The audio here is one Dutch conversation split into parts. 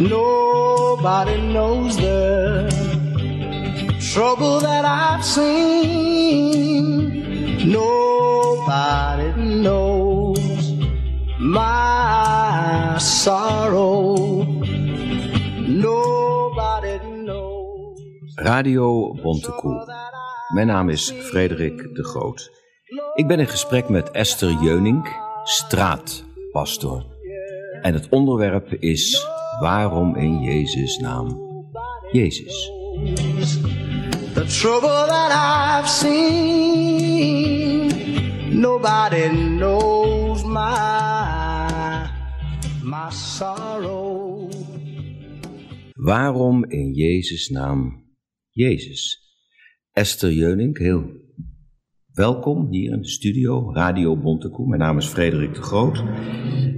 Nobody knows the trouble that I've seen. Nobody knows my sorrow. Nobody knows. Radio Bontekoe. Mijn naam is Frederik de Groot. Ik ben in gesprek met Esther Jeunink, straatpastor. En het onderwerp is waarom in Jezus' naam Jezus. The trouble that I've seen. Nobody knows my my sorrow. Waarom in Jezus' naam Jezus? Esther Jeunink, heel welkom hier in de studio, Radio Bontekoe. Mijn naam is Frederik de Groot.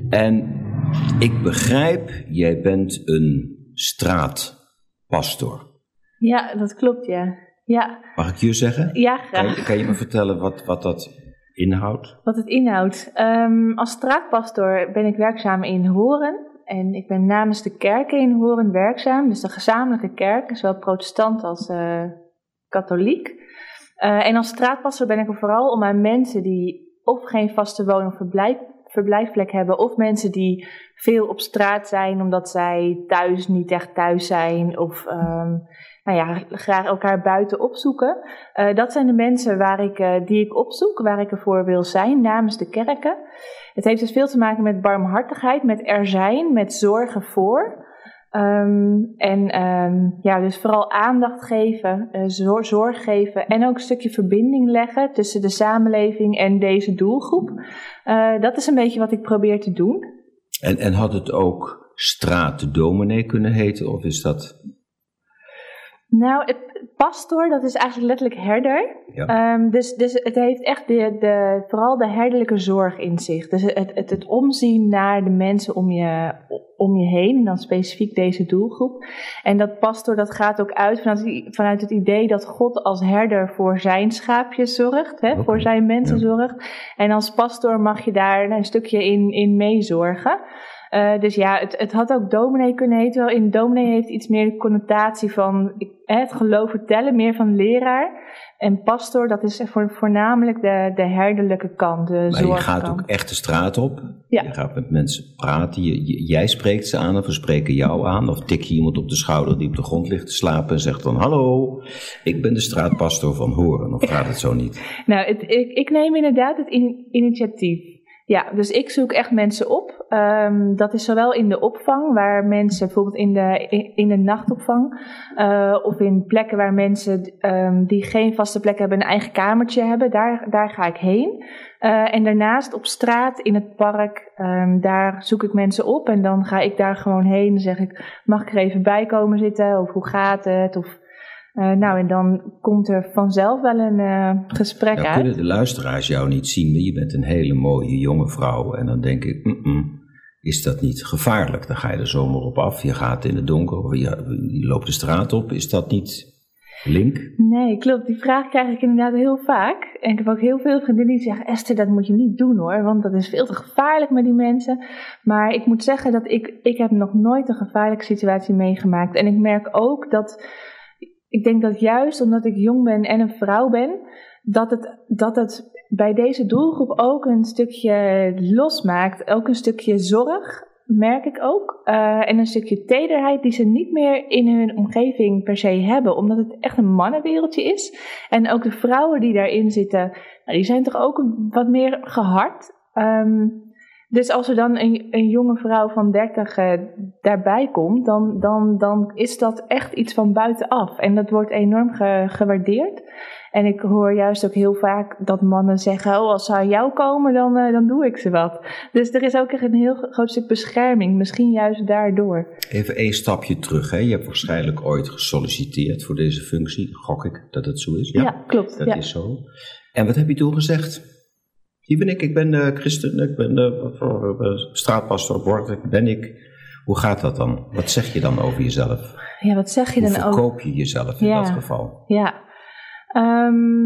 En ik begrijp, jij bent een straatpastor. Ja, dat klopt, ja. Ja, Mag ik je zeggen? ja Kan graag. je, kan je me vertellen wat, wat dat inhoudt? Wat het inhoudt. Ehm, als straatpastor ben ik werkzaam in Horen. En ik ben namens de kerken in Horen werkzaam. Dus de gezamenlijke kerk, zowel protestant als eh, katholiek. Eh, en als straatpastor ben ik er vooral om aan mensen die of geen vaste woon- of verblijf, verblijfplek hebben... of mensen die veel op straat zijn omdat zij thuis niet echt thuis zijn... of ehm, nou ja, graag elkaar buiten opzoeken. Eh, dat zijn de mensen waar ik, eh, die ik opzoek, waar ik ervoor wil zijn namens de kerken. Het heeft dus veel te maken met barmhartigheid, met er zijn, met zorgen voor. Ehm, en ehm, ja, dus vooral aandacht geven, eh, zor- zorg geven en ook een stukje verbinding leggen tussen de samenleving en deze doelgroep. Eh, dat is een beetje wat ik probeer te doen. En, en had het ook straatdominee kunnen heten? Of is dat... Nou, het pastoor, dat is eigenlijk letterlijk herder. Ja. Ehm, dus, dus het heeft echt de, de, vooral de herderlijke zorg in zich. Dus het, het, het omzien naar de mensen om je, om je heen, en dan specifiek deze doelgroep. En dat pastoor, dat gaat ook uit vanuit, vanuit het idee dat God als herder voor zijn schaapjes zorgt, hè, voor zijn mensen ja. zorgt. En als pastoor mag je daar een stukje in, in meezorgen. Eh, dus ja, het, het had ook dominee kunnen heten. Wel, in dominee heeft iets meer de connotatie van het geloof vertellen, meer van leraar. En pastor, dat is voor, voornamelijk de, de herderlijke kant, de Maar je gaat ook echt de straat op. Ja. Je gaat met mensen praten. Je, je- jij spreekt ze aan of ze spreken jou aan. Of tik je iemand op de schouder die op de grond ligt te slapen en zegt dan... Hallo, ik ben de straatpastor van Horen. Of gaat het zo niet? Nou, het, ik, ik neem inderdaad het in- initiatief. Ja, dus ik zoek echt mensen op. Ehm, dat is zowel in de opvang, waar mensen bijvoorbeeld in de, in, de nachtopvang, eh, of in plekken waar mensen ehm, die geen vaste plek hebben, een eigen kamertje hebben, daar, daar ga ik heen. Eh, en daarnaast op straat, in het park, ehm, daar zoek ik mensen op en dan ga ik daar gewoon heen en zeg ik, mag ik er even bij komen zitten? Of hoe gaat het? Of, eh, nou, en dan komt er vanzelf wel een eh, gesprek Nou uit. kunnen de luisteraars jou niet zien, maar je bent een hele mooie jonge vrouw. En dan denk ik, mm-mm, is dat niet gevaarlijk? Dan ga je er zomaar op af. Je gaat in het donker of je, je loopt de straat op. Is dat niet link? Nee, klopt. Die vraag krijg ik inderdaad heel vaak. En ik heb ook heel veel vriendinnen die zeggen: Esther, dat moet je niet doen hoor, want dat is veel te gevaarlijk met die mensen. Maar ik moet zeggen dat ik, ik heb nog nooit een gevaarlijke situatie meegemaakt. En ik merk ook dat, ik denk dat juist omdat ik jong ben en een vrouw ben, dat het, dat het bij deze doelgroep ook een stukje losmaakt. Ook een stukje zorg, merk ik ook. Eh, en een stukje tederheid die ze niet meer in hun omgeving per se hebben. Omdat het echt een mannenwereldje is. En ook de vrouwen die daarin zitten, nou, die zijn toch ook wat meer gehard. Ehm, dus als er dan een, een jonge vrouw van 30 eh, daarbij komt, dan, dan, dan is dat echt iets van buitenaf. En dat wordt enorm ge- gewaardeerd. En ik hoor juist ook heel vaak dat mannen zeggen: Oh, als ze aan jou komen, dan, eh, dan doe ik ze wat. Dus er is ook echt een heel groot stuk bescherming, misschien juist daardoor. Even één stapje terug. Hè. Je hebt waarschijnlijk ooit gesolliciteerd voor deze functie. Gok ik dat het zo is? Ja, klopt. Dat ja. is zo. En wat heb je toen gezegd? Hier ben ik, ik ben eh, christen, ik ben uh, straatpastor, word ben ik. Hoe gaat dat dan? Wat zeg je dan over jezelf? Ja, wat zeg je Hoe dan ook? verkoop je jezelf in Ja. dat geval? Ja. Ehm,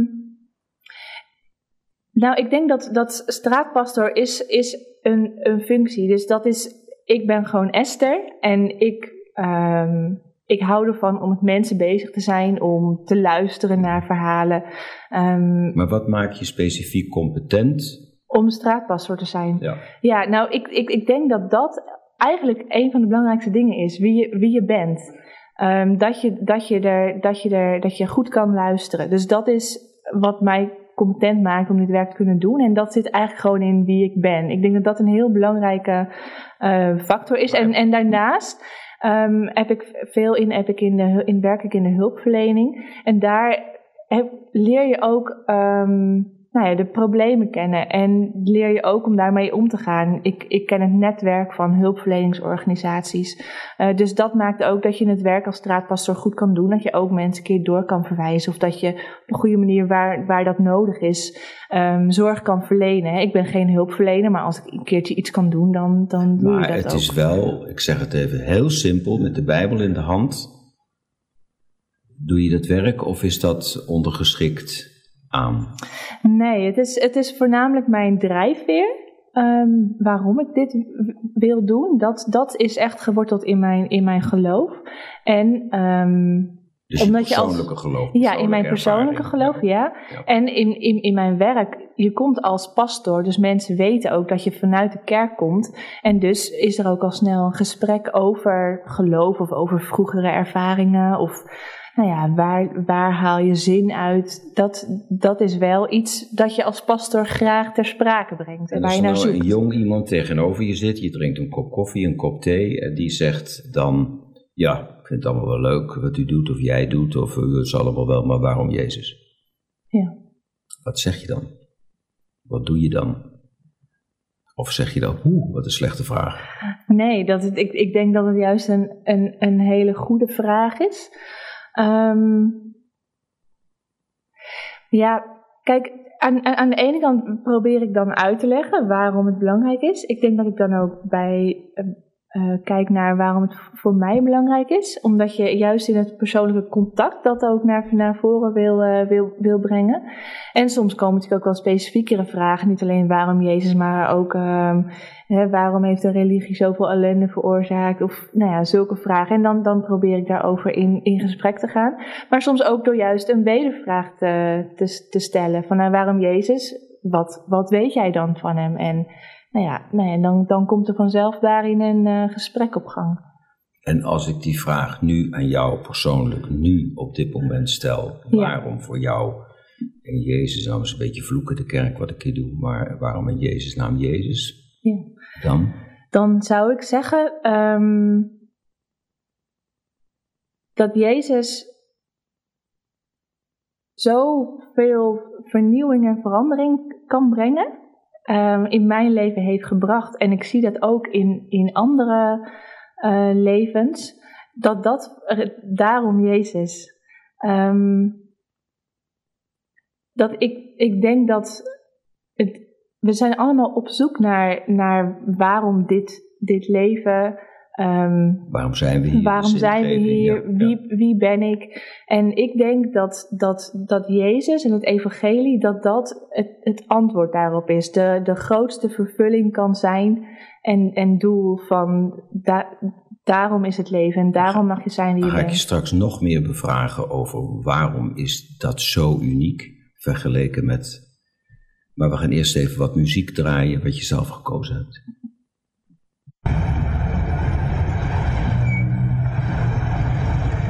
nou, ik denk dat, dat straatpastor is, is een, een functie. Dus dat is, ik ben gewoon Esther en ik ehm, ik hou ervan om met mensen bezig te zijn, om te luisteren naar verhalen. Ehm, Maar wat maakt je specifiek competent? om straatpastor te zijn. Ja. Ja, nou, ik, ik, ik denk dat dat eigenlijk een van de belangrijkste dingen is. Wie je, wie je bent. Ehm, dat, je, dat, je er, dat, je er, dat je goed kan luisteren. Dus dat is wat mij competent maakt om dit werk te kunnen doen. En dat zit eigenlijk gewoon in wie ik ben. Ik denk dat dat een heel belangrijke eh, factor is. En, en daarnaast ehm, heb ik veel in, heb ik in, de, in, werk ik in de hulpverlening. En daar leer je ook ehm, nou ja, de problemen kennen. En leer je ook om daarmee om te gaan. Ik, ik ken het netwerk van hulpverleningsorganisaties. Uh, dus dat maakt ook dat je het werk als straatpastor goed kan doen. Dat je ook mensen een keer door kan verwijzen. Of dat je op een goede manier waar, waar dat nodig is, um, zorg kan verlenen. Ik ben geen hulpverlener, maar als ik een keertje iets kan doen, dan, dan doe Maar je dat het ook. is wel, ik zeg het even heel simpel, met de Bijbel in de hand. Doe je dat werk of is dat ondergeschikt aan? Nee, het is, het is voornamelijk mijn drijfveer. ehm, waarom ik dit wil doen, dat, dat is echt geworteld in mijn, in mijn geloof. En ehm, Dus je Omdat je als- persoonlijke geloof. ja, in mijn persoonlijke ervaring. geloof, ja. Ja. En in, in, in mijn werk, je komt als pastor, dus mensen weten ook dat je vanuit de kerk komt. En dus is er ook al snel een gesprek over geloof of over vroegere ervaringen. Of nou ja, waar, waar haal je zin uit? Dat, dat is wel iets dat je als pastor graag ter sprake brengt. En En waar als je er naar nou een jong iemand tegenover je zit, je drinkt een kop koffie, een kop thee, en die zegt dan, ja, ik vind het allemaal wel leuk wat u doet of jij doet, of uh, het is allemaal wel, maar waarom Jezus? Ja. Wat zeg je dan? Wat doe je dan? Of zeg je dan, oeh, wat een slechte vraag. Nee, dat het, ik, ik denk dat het juist een, een, een hele goede vraag is. Ehm, ja, kijk, aan, aan aan de ene kant probeer ik dan uit te leggen waarom het belangrijk is. Ik denk dat ik dan ook bij eh, kijk naar waarom het voor mij belangrijk is. Omdat je juist in het persoonlijke contact dat ook naar, naar voren wil, eh, wil, wil brengen. En soms komen natuurlijk ook wel specifiekere vragen. Niet alleen waarom Jezus, maar ook ehm, hè, waarom heeft de religie zoveel ellende veroorzaakt? Of nou ja, zulke vragen. En dan, dan probeer ik daarover in, in gesprek te gaan. Maar soms ook door juist een wedervraag te, te, te stellen. Van nou, waarom Jezus? Wat, wat weet jij dan van hem? En nou ja, nou ja dan, dan komt er vanzelf daarin een eh, gesprek op gang. En als ik die vraag nu aan jou persoonlijk, nu op dit moment stel, Ja. waarom voor jou en Jezus, nou is een beetje vloeken de kerk wat ik hier doe, maar waarom in Jezus naam Jezus? Ja. Dan? Dan zou ik zeggen ehm, dat Jezus zoveel vernieuwing en verandering kan brengen. Ehm, in mijn leven heeft gebracht. En ik zie dat ook in, in andere eh, levens. Dat dat daarom Jezus. ehm, dat ik, ik denk dat het, we zijn allemaal op zoek naar, naar waarom dit, dit leven. Ehm, Waarom zijn we hier? Waarom zijn we hier? ja, ja. Wie, wie ben ik? En ik denk dat, dat, dat Jezus en het evangelie, dat dat het, het antwoord daarop is. De, de grootste vervulling kan zijn en, en doel van da- daarom is het leven en daarom mag je zijn wie je ga ik je bent. straks nog meer bevragen over waarom is dat zo uniek vergeleken met... Maar we gaan eerst even wat muziek draaien wat je zelf gekozen hebt.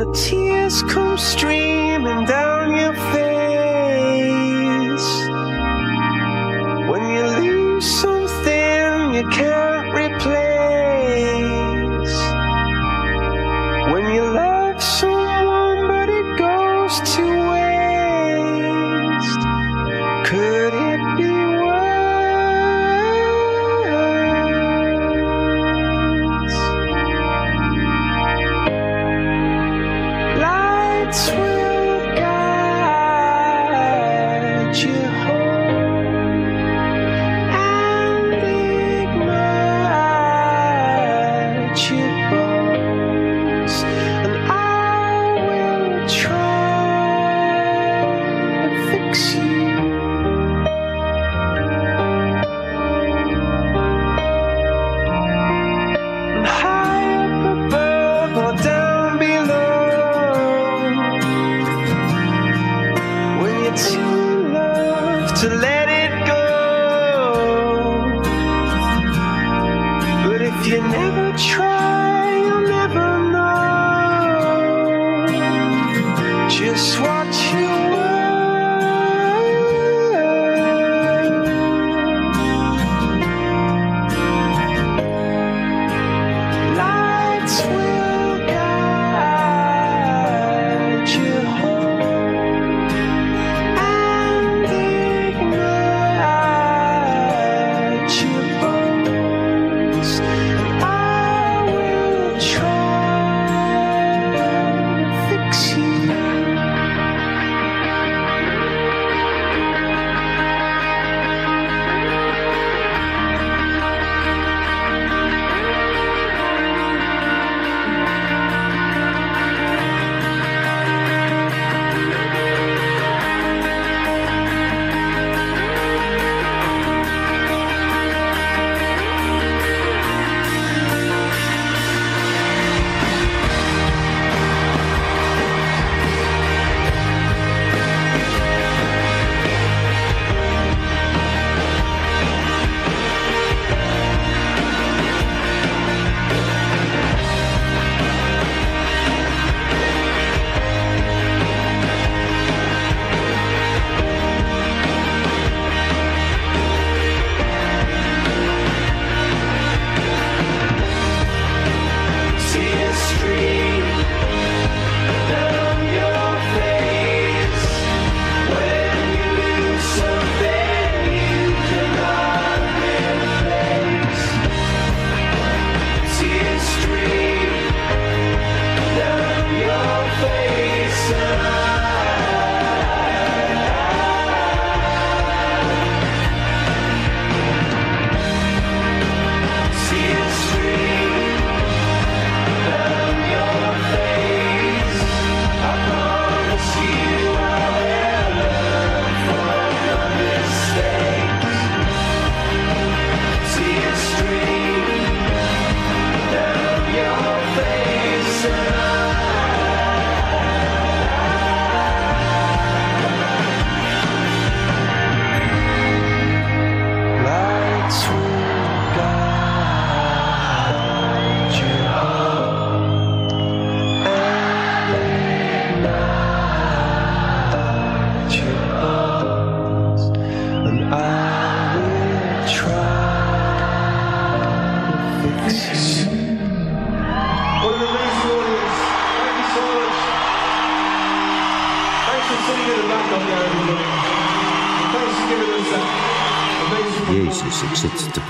the tears come streaming down your face. When you lose something you can't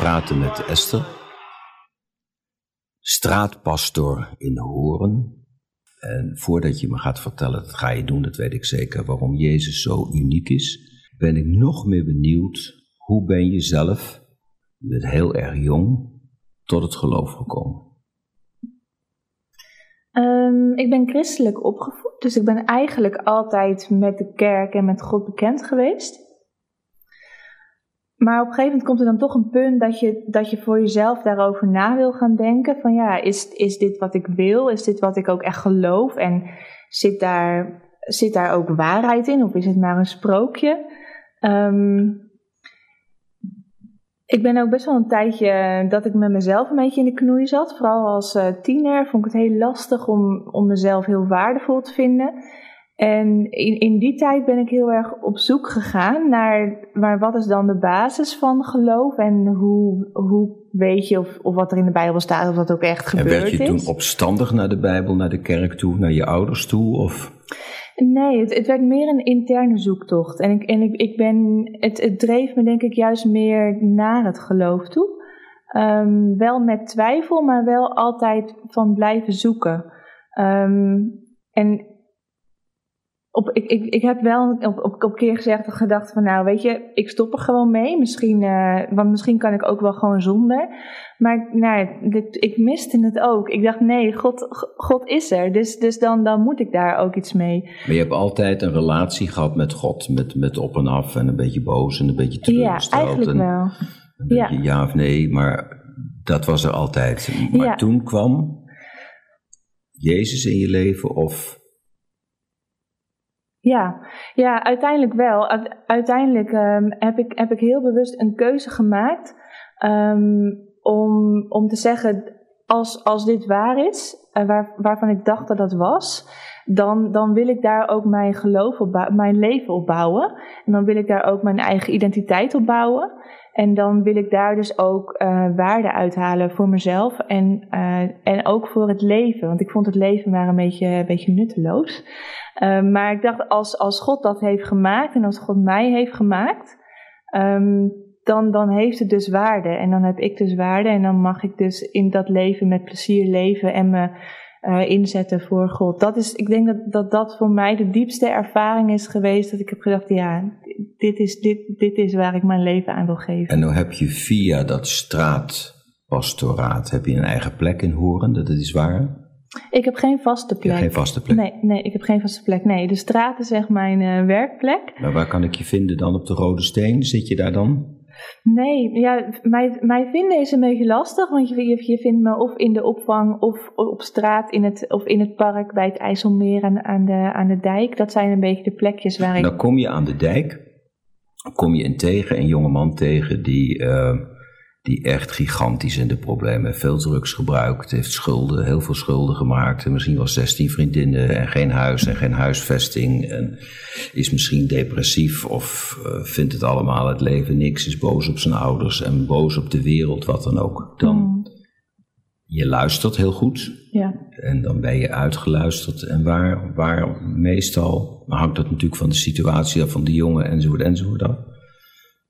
praten met Esther, straatpastor in Horen. En voordat je me gaat vertellen, dat ga je doen, dat weet ik zeker, waarom Jezus zo uniek is, ben ik nog meer benieuwd, hoe ben je zelf, je bent heel erg jong, tot het geloof gekomen? Ehm, ik ben christelijk opgevoed, dus ik ben eigenlijk altijd met de kerk en met God bekend geweest. Maar op een gegeven moment komt er dan toch een punt dat je, dat je voor jezelf daarover na wil gaan denken. Van ja, is, is dit wat ik wil? Is dit wat ik ook echt geloof? En zit daar, zit daar ook waarheid in? Of is het maar een sprookje? Ehm, ik ben ook best wel een tijdje dat ik met mezelf een beetje in de knoei zat. Vooral als eh, tiener vond ik het heel lastig om, om mezelf heel waardevol te vinden. En in, in die tijd ben ik heel erg op zoek gegaan naar, naar wat is dan de basis van geloof en hoe, hoe weet je of, of wat er in de Bijbel staat, of dat ook echt En gebeurd werd je is. toen opstandig naar de Bijbel, naar de kerk toe, naar je ouders toe? Of Nee, het, het werd meer een interne zoektocht. En, ik, en ik, ik ben, het, het dreef me denk ik juist meer naar het geloof toe. Ehm, wel met twijfel, maar wel altijd van blijven zoeken. Ehm, en op, ik, ik, ik heb wel op, op, keer gezegd of gedacht van nou weet je, ik stop er gewoon mee. Misschien, eh, want misschien kan ik ook wel gewoon zonder. Maar nou, dit, ik miste het ook. Ik dacht nee, God, God is er. Dus, dus dan, dan moet ik daar ook iets mee. Maar je hebt altijd een relatie gehad met God, met, met op en af en een beetje boos en een beetje Ja, teleurgesteld. eigenlijk en wel. Een Ja. ja of nee, maar dat was er altijd. Maar Ja. toen kwam Jezus in je leven of Ja, ja uiteindelijk wel. Uite- Uiteindelijk ehm, heb, ik, heb ik heel bewust een keuze gemaakt. ehm, om, om te zeggen, als, als dit waar is, uh, waar, waarvan ik dacht dat dat was, dan, dan wil ik daar ook mijn geloof op mijn leven op bouwen. En dan wil ik daar ook mijn eigen identiteit op bouwen. En dan wil ik daar dus ook uh, waarde uithalen voor mezelf en, uh, en ook voor het leven. Want ik vond het leven maar een beetje, een beetje nutteloos. Uh, maar ik dacht, als, als God dat heeft gemaakt en als God mij heeft gemaakt, um, dan, dan heeft het dus waarde. En dan heb ik dus waarde en dan mag ik dus in dat leven met plezier leven en me uh, inzetten voor God. Dat is, ik denk dat, dat dat voor mij de diepste ervaring is geweest. Dat ik heb gedacht, ja, dit is, dit, dit is waar ik mijn leven aan wil geven. En nu heb je via dat straatpastoraat, heb je een eigen plek in Horen, dat is waar? Ik heb geen vaste plek. geen vaste plek? Nee, nee, ik heb geen vaste plek. Nee, de straat is echt mijn uh, werkplek. Maar waar kan ik je vinden dan op de Rode Steen? Zit je daar dan? Nee, ja, mij, mij vinden is een beetje lastig, want je, je, vindt me of in de opvang of op straat in het, of in het park bij het IJsselmeer aan, aan, de, aan de dijk. Dat zijn een beetje de plekjes waar ik... Dan kom je aan de dijk, kom je een tegen, een jongeman tegen die, uh, die echt gigantisch in de problemen heeft. Veel drugs gebruikt, heeft schulden, heel veel schulden gemaakt. En misschien wel 16 vriendinnen en geen huis en geen huisvesting. En is misschien depressief of uh, vindt het allemaal het leven niks. Is boos op zijn ouders en boos op de wereld, wat dan ook. Dan, Mm. je luistert heel goed. Ja. En dan ben je uitgeluisterd. En waar, waar meestal, hangt dat natuurlijk van de situatie af van de jongen enzovoort enzovoort af.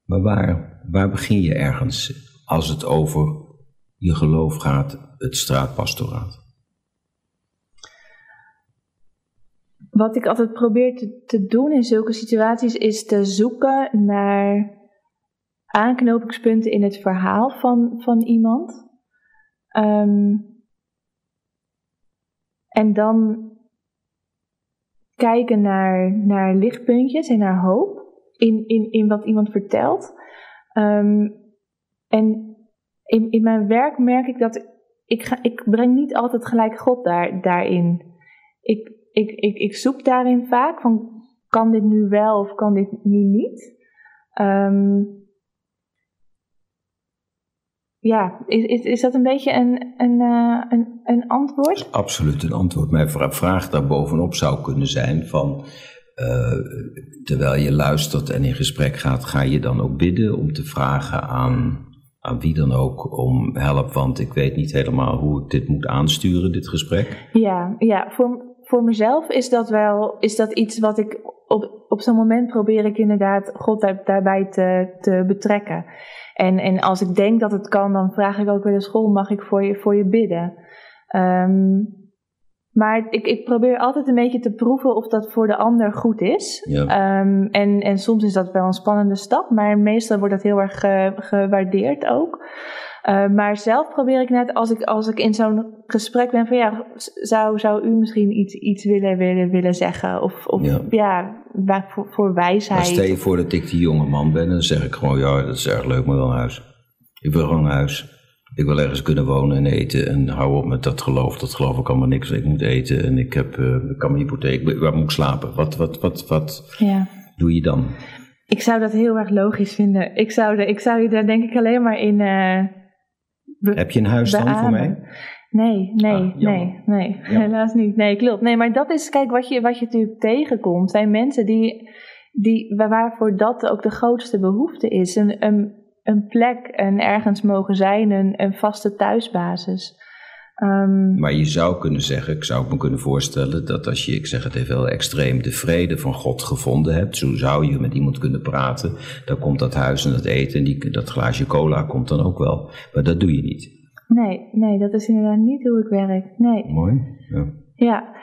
Maar waar, waar begin je ergens als het over je geloof gaat, het straatpastoraat? Wat ik altijd probeer te, doen in zulke situaties is te zoeken naar aanknopingspunten in het verhaal van, van iemand. Um, en dan kijken naar, naar lichtpuntjes en naar hoop in, in, in wat iemand vertelt. Um, en in, in mijn werk merk ik dat ik, ga, ik breng niet altijd gelijk God daar, daarin. Ik, ik, ik, ik zoek daarin vaak van kan dit nu wel of kan dit nu niet. Um, ja, is, is, is dat een beetje een, een, uh, een, een antwoord? Absoluut een antwoord. Mijn vraag daar bovenop zou kunnen zijn van... Uh, terwijl je luistert en in gesprek gaat, ga je dan ook bidden om te vragen aan, aan wie dan ook om help, want ik weet niet helemaal hoe ik dit moet aansturen, dit gesprek. Ja, ja voor, voor mezelf is dat wel is dat iets wat ik op, op zo'n moment probeer ik inderdaad God daar, daarbij te, te betrekken. En, en als ik denk dat het kan, dan vraag ik ook wel eens: Goh, mag ik voor je, voor je bidden? Um, maar ik, ik probeer altijd een beetje te proeven of dat voor de ander goed is. Ja. Um, en, en soms is dat wel een spannende stap, maar meestal wordt dat heel erg ge, gewaardeerd ook. Uh, maar zelf probeer ik net, als ik, als ik in zo'n gesprek ben, van ja, zou, zou u misschien iets, iets willen, willen, willen zeggen? Of, of ja, ja voor, voor wijsheid. Maar stel je voor dat ik die jonge man ben, dan zeg ik gewoon, ja, dat is erg leuk, maar wel een huis. Ik wil gewoon een huis. Ik wil ergens kunnen wonen en eten en hou op met dat geloof. Dat geloof ik allemaal niks. Ik moet eten en ik, heb, ik kan mijn hypotheek. Waar moet ik slapen? Wat, wat, wat, wat ja. doe je dan? Ik zou dat heel erg logisch vinden. Ik zou, de, ik zou je daar denk ik alleen maar in. Uh, heb je een huis dan voor mij? Nee, nee, ah, nee, nee. Helaas niet. Nee, klopt. Nee, maar dat is, kijk, wat je, wat je natuurlijk tegenkomt, zijn mensen die, die, waarvoor dat ook de grootste behoefte is. Een, een, een plek en ergens mogen zijn, een, een vaste thuisbasis. Um, maar je zou kunnen zeggen, ik zou me kunnen voorstellen dat als je, ik zeg het even heel extreem, de vrede van God gevonden hebt, zo zou je met iemand kunnen praten, dan komt dat huis en dat eten en die, dat glaasje cola komt dan ook wel. Maar dat doe je niet. Nee, nee, dat is inderdaad niet hoe ik werk. Nee. Mooi. Ja. ja.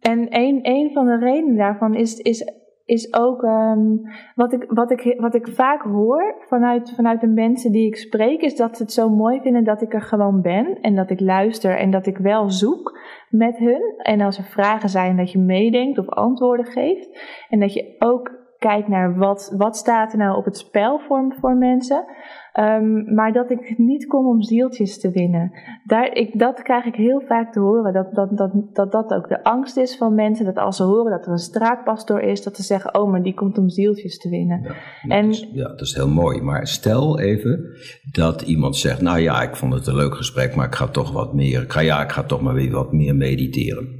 En een, een van de redenen daarvan is, is is ook um, wat, ik, wat, ik, wat ik vaak hoor vanuit, vanuit de mensen die ik spreek, is dat ze het zo mooi vinden dat ik er gewoon ben en dat ik luister en dat ik wel zoek met hun. En als er vragen zijn, dat je meedenkt of antwoorden geeft. En dat je ook kijk naar wat, wat staat er nou op het spel voor, voor mensen. Ehm, maar dat ik niet kom om zieltjes te winnen. Daar, ik, dat krijg ik heel vaak te horen. Dat dat, dat, dat dat ook de angst is van mensen. Dat als ze horen dat er een straatpastoor is, dat ze zeggen: Oh, maar die komt om zieltjes te winnen. Ja, En- dat is, ja, dat is heel mooi. Maar stel even dat iemand zegt: Nou ja, ik vond het een leuk gesprek, maar ik ga toch wat meer. Ik ga, ja, ik ga toch maar weer wat meer mediteren.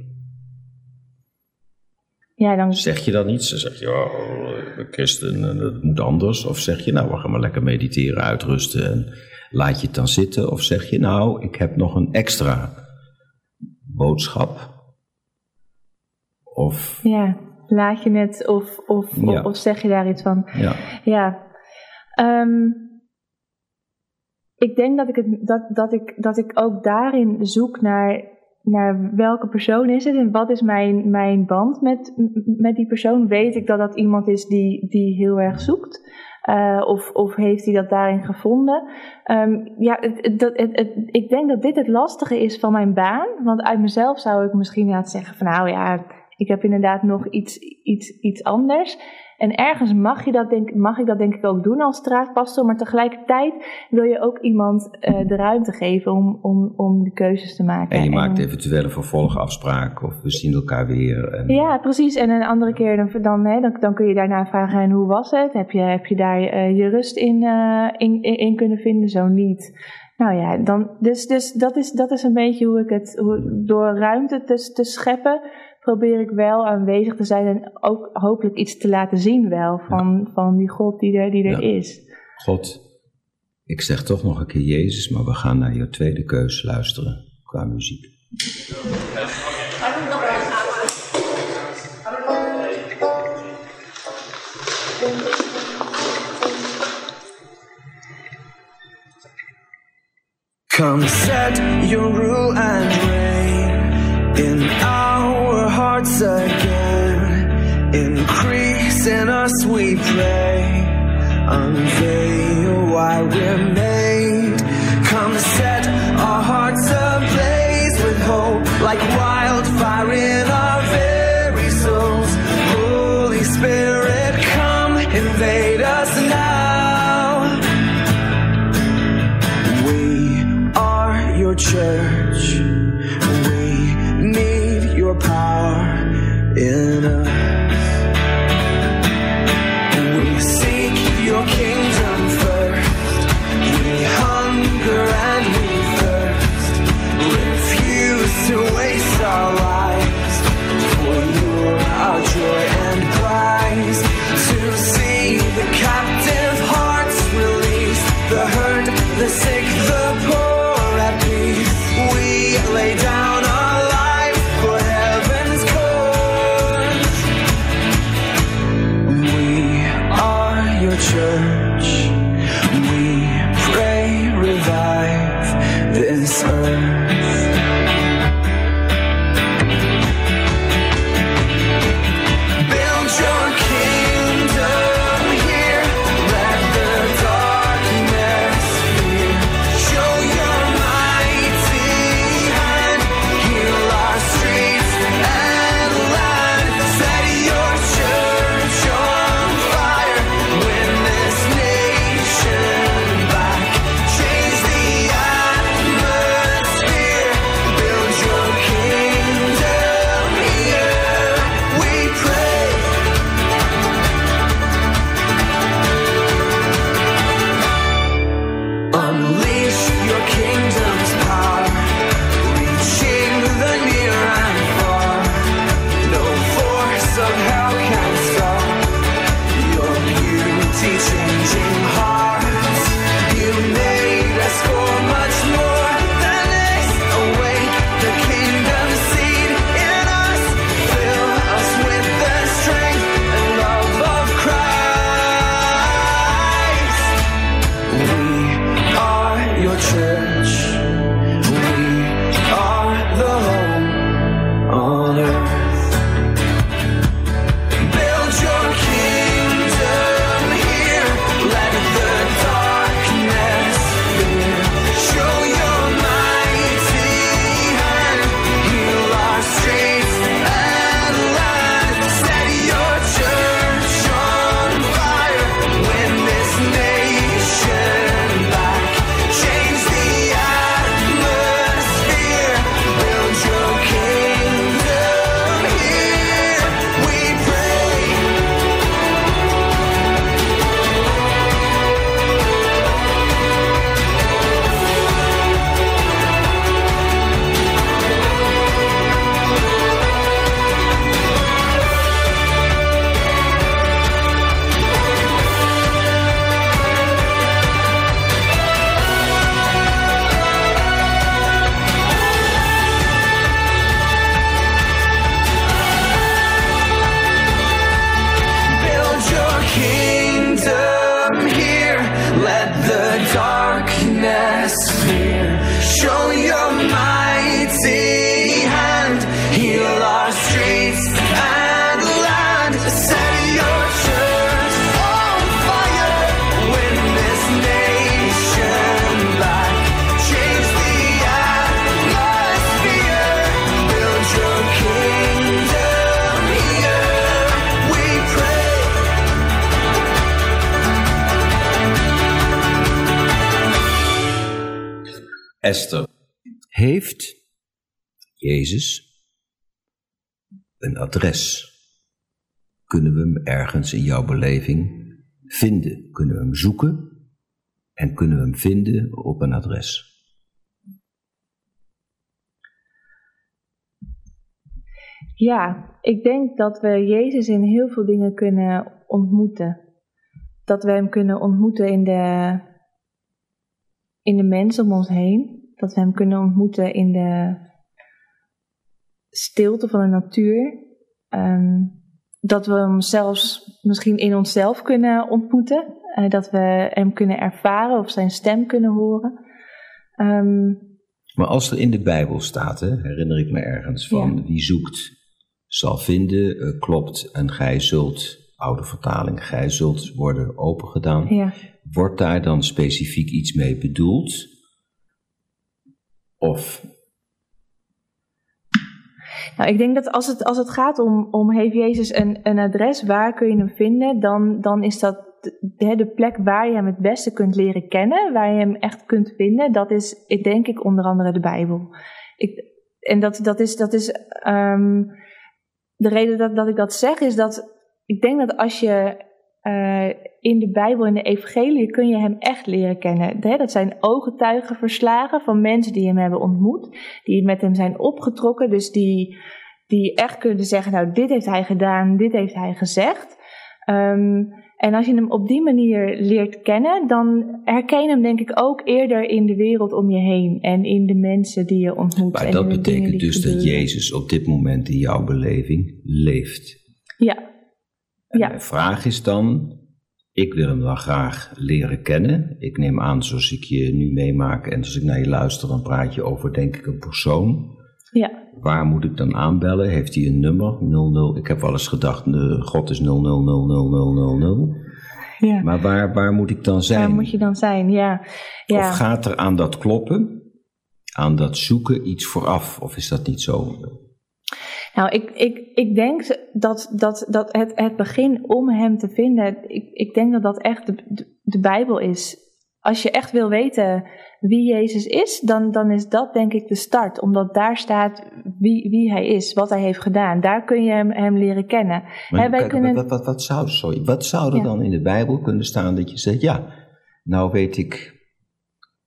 Ja, dan, Zeg je dan iets? Dan zeg je: Oh, christen en dat moet anders. Of zeg je: Nou, we gaan maar lekker mediteren, uitrusten en laat je het dan zitten. Of zeg je: Nou, ik heb nog een extra boodschap. Of ja, laat je het of, of, Ja. of, of zeg je daar iets van? ja, Ja. Ehm, ik denk dat ik, het, dat, dat, ik, dat ik ook daarin zoek naar, naar welke persoon is het en wat is mijn, mijn band met, met die persoon. Weet ik dat dat iemand is die, die heel erg zoekt? Eh, of, of heeft hij dat daarin gevonden? Ehm, ja, het, het- ik denk dat dit het lastige is van mijn baan. Want uit mezelf zou ik misschien inderdaad zeggen van nou ja, ik heb inderdaad nog iets, iets, iets anders. En ergens mag, je dat denk, mag ik dat denk ik ook doen als straatpastor. Maar tegelijkertijd wil je ook iemand eh, de ruimte geven om, om, om de keuzes te maken. en je maakt En- eventuele vervolgafspraken of we zien elkaar weer. En, ja, precies. En een andere keer dan, dan, hè, dan, dan kun je daarna vragen: en hoe was het? Heb je, heb je daar eh, je rust in, eh, in, in, in kunnen vinden? Zo niet. Nou ja, dan, dus, dus dat, is, dat is een beetje hoe ik het. Hoe, door ruimte te, te scheppen, probeer ik wel aanwezig te zijn en ook hopelijk iets te laten zien, wel van, van die God die er, die er Ja. is. God, ik zeg toch nog een keer Jezus, maar we gaan naar jouw tweede keus luisteren qua muziek. Come set your rule and reign in our hearts again. Increase in us, we pray. Unveil why we're made. Come set our hearts ablaze with hope, like wildfire in our very souls. Holy Spirit, come invade us now. We are your church. Esther, heeft Jezus een adres? Kunnen we hem ergens in jouw beleving vinden? Kunnen we hem zoeken? En kunnen we hem vinden op een adres? Ja, ik denk dat we Jezus in heel veel dingen kunnen ontmoeten. Dat we Hem kunnen ontmoeten in de, in de mensen om ons heen. Dat we Hem kunnen ontmoeten in de stilte van de natuur. Ehm, dat we Hem zelfs misschien in onszelf kunnen ontmoeten. Eh, dat we Hem kunnen ervaren of Zijn stem kunnen horen. Ehm, Maar als er in de Bijbel staat, hè, herinner ik me ergens van, Ja. wie zoekt zal vinden, eh, klopt en gij zult, oude vertaling, gij zult worden opengedaan. ja. Wordt daar dan specifiek iets mee bedoeld? Of Nou, ik denk dat als het, als het gaat om, om heeft Jezus een, een adres, waar kun je hem vinden, dan, dan is dat de, de plek waar je hem het beste kunt leren kennen, waar je hem echt kunt vinden, dat is ik denk ik onder andere de Bijbel. Ik, en dat, dat is, dat is ehm, de reden dat, dat ik dat zeg, is dat ik denk dat als je eh, in de Bijbel, in de Evangelie, kun je hem echt leren kennen. Dat zijn ooggetuigenverslagen van mensen die hem hebben ontmoet, die met hem zijn opgetrokken, dus die, die echt kunnen zeggen, nou dit heeft hij gedaan, dit heeft hij gezegd. Ehm, en als je hem op die manier leert kennen, dan herken je hem denk ik ook eerder in de wereld om je heen en in de mensen die je ontmoet. Maar en dat betekent dus dat. Jezus op dit moment in jouw beleving leeft. Ja, En Ja. mijn vraag is dan, ik wil hem dan graag leren kennen. Ik neem aan, zoals ik je nu meemaak en als ik naar je luister, dan praat je over denk ik een persoon. ja. Waar moet ik dan aanbellen? Heeft hij een nummer? 00. Ik heb wel eens gedacht, God is 000000. ja. Maar waar, waar moet ik dan zijn? Waar moet je dan zijn? Ja, ja. Of gaat er aan dat kloppen, aan dat zoeken iets vooraf? Of is dat niet zo? Nou, ik, ik, ik denk dat, dat, dat het, het begin om hem te vinden, ik, ik denk dat dat echt de, de, de Bijbel is. Als je echt wil weten wie Jezus is, dan, dan is dat denk ik de start. Omdat daar staat wie, wie hij is, wat hij heeft gedaan. Daar kun je hem, hem leren kennen. Maar Hè, wij kijk, kunnen- wat, wat, wat, zou, sorry, wat zou er Ja. dan in de Bijbel kunnen staan dat je zegt, ja, nou weet ik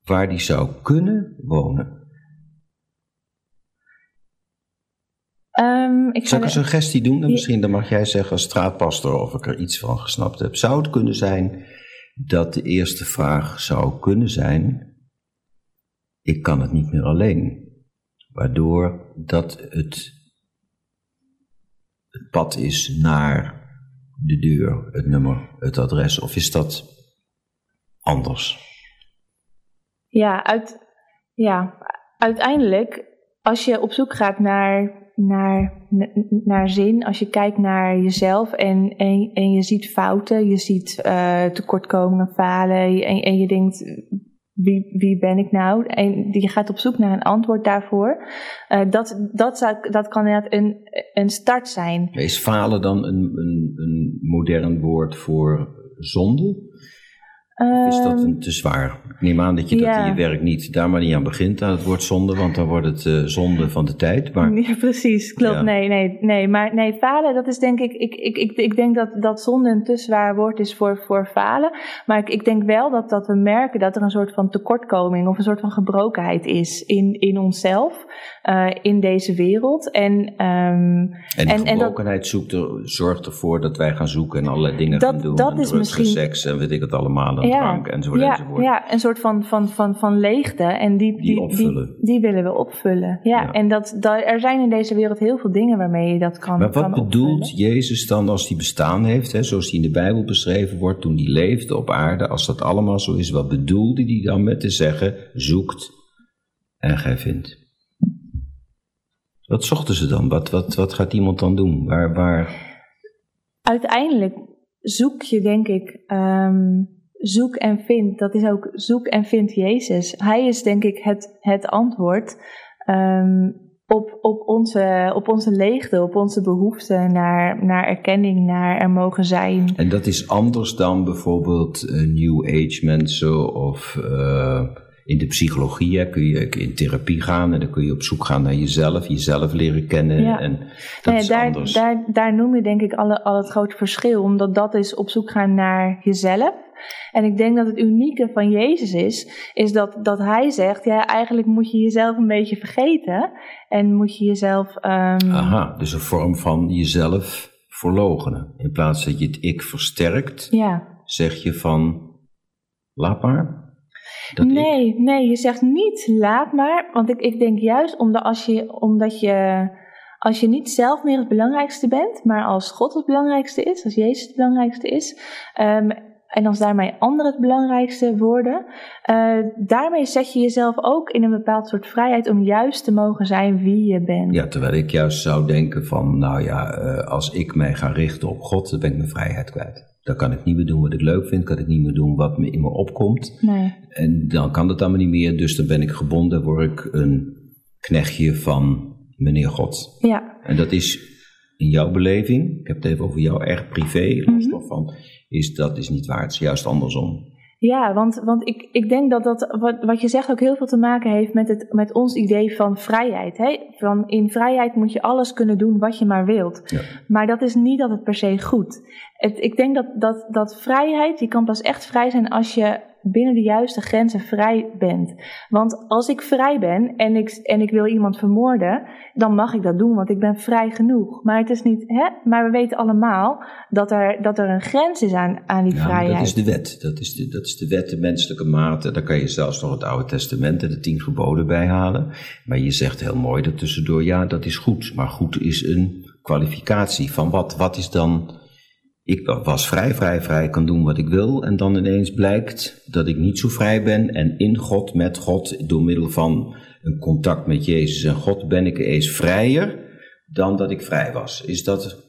waar die zou kunnen wonen? Ehm, ik Zal ik een suggestie doen? Dan misschien dan mag jij zeggen als straatpastor of ik er iets van gesnapt heb. Zou het kunnen zijn dat de eerste vraag zou kunnen zijn, ik kan het niet meer alleen. Waardoor dat het, het pad is naar de deur, het nummer, het adres. Of is dat anders? Ja, uit, ja, uiteindelijk, als je op zoek gaat naar, naar, naar zin, als je kijkt naar jezelf en, en, en je ziet fouten, je ziet eh, tekortkomingen, falen en, en je denkt, wie, wie ben ik nou? En je gaat op zoek naar een antwoord daarvoor. Eh, dat, dat, zou, dat kan inderdaad een, een start zijn. Is falen dan een, een, een modern woord voor zonde? Of is dat Ehm, een te zwaar? Ik neem aan dat je dat in je werk niet daar maar niet aan begint aan het woord zonde, want dan wordt het eh, zonde van de tijd. Maar Ja, precies, klopt. Ja. Nee, nee, nee. Maar nee, falen, dat is denk ik. Ik, ik, ik, ik denk dat, dat zonde een te zwaar woord is voor, voor falen. Maar ik, ik denk wel dat, dat we merken dat er een soort van tekortkoming of een soort van gebrokenheid is in, in onszelf, eh, in deze wereld. En, ehm, en die en- en dat- gebrokenheid zoekt er, zorgt ervoor dat wij gaan zoeken en allerlei dingen Dat- gaan doen. dat en is drugs misschien- seks en weet ik het allemaal, en Ja, drank enzovoort ja, enzovoort. ja, een soort van, van, van, van leegte. En die, Die. Die, die willen we opvullen. Ja, Ja. en dat, dat, er zijn in deze wereld heel veel dingen waarmee je dat kan Maar wat kan bedoelt opvullen. Jezus dan als hij bestaan heeft, hè, zoals hij in de Bijbel beschreven wordt, toen hij leefde op aarde, als dat allemaal zo is, wat bedoelde hij dan met te zeggen, zoekt en gij vindt? Wat zochten ze dan? Wat, wat, wat gaat iemand dan doen? Waar, waar... Uiteindelijk zoek je, denk ik, ehm, zoek en vind. Dat is ook zoek en vind Jezus. Hij is, denk ik, het, het antwoord ehm, op, op, onze, op onze leegte, op onze behoefte naar, naar erkenning, naar er mogen zijn. En dat is anders dan bijvoorbeeld eh, New Age mensen of eh, in de psychologie hè, kun je in therapie gaan en dan kun je op zoek gaan naar jezelf, jezelf leren kennen. Ja. En dat Nee, is daar, anders. daar, daar noem je denk ik al, al het grote verschil, omdat dat is op zoek gaan naar jezelf. En ik denk dat het unieke van Jezus is, is dat, dat hij zegt, ja, eigenlijk moet je jezelf een beetje vergeten en moet je jezelf... ehm, Aha, dus een vorm van jezelf verlogenen. In plaats dat je het ik versterkt, Ja. zeg je van laat maar. Dat ik. Nee, nee, je zegt niet laat maar, want ik, ik denk juist omdat als je, omdat je, als je niet zelf meer het belangrijkste bent, maar als God het belangrijkste is, als Jezus het belangrijkste is, ehm, en als daarmee anderen het belangrijkste worden, eh, daarmee zet je jezelf ook in een bepaald soort vrijheid om juist te mogen zijn wie je bent. Ja, terwijl ik juist zou denken van, nou ja, eh, als ik mij ga richten op God, dan ben ik mijn vrijheid kwijt. Dan kan ik niet meer doen wat ik leuk vind, kan ik niet meer doen wat me in me opkomt. Nee. En dan kan dat allemaal niet meer, dus dan ben ik gebonden, word ik een knechtje van meneer God. Ja, En dat is in jouw beleving, ik heb het even over jou erg privé, los Mhm. van, is dat is niet waar, het is juist andersom. Ja, want, want ik, ik denk dat dat, wat, wat je zegt, ook heel veel te maken heeft met, het, met ons idee van vrijheid. Hè? Van in vrijheid moet je alles kunnen doen wat je maar wilt. Ja. Maar dat is niet altijd per se goed. Het, ik denk dat, dat, dat vrijheid, je kan pas echt vrij zijn als je binnen de juiste grenzen vrij bent. Want als ik vrij ben en ik, en ik wil iemand vermoorden, dan mag ik dat doen, want ik ben vrij genoeg. Maar het is niet, hè? Maar we weten allemaal dat er, dat er een grens is aan, aan die Ja, vrijheid. dat is de wet. Dat is de, dat is de wet, de menselijke mate. Daar kan je zelfs nog het Oude Testament en de tien geboden bij halen. Maar je zegt heel mooi ertussendoor, ja, dat is goed. Maar goed is een kwalificatie van wat. Wat is dan... Ik was vrij, vrij, vrij, kan doen wat ik wil. En dan ineens blijkt dat ik niet zo vrij ben. En in God, met God, door middel van een contact met Jezus en God, ben ik eens vrijer dan dat ik vrij was. Is dat...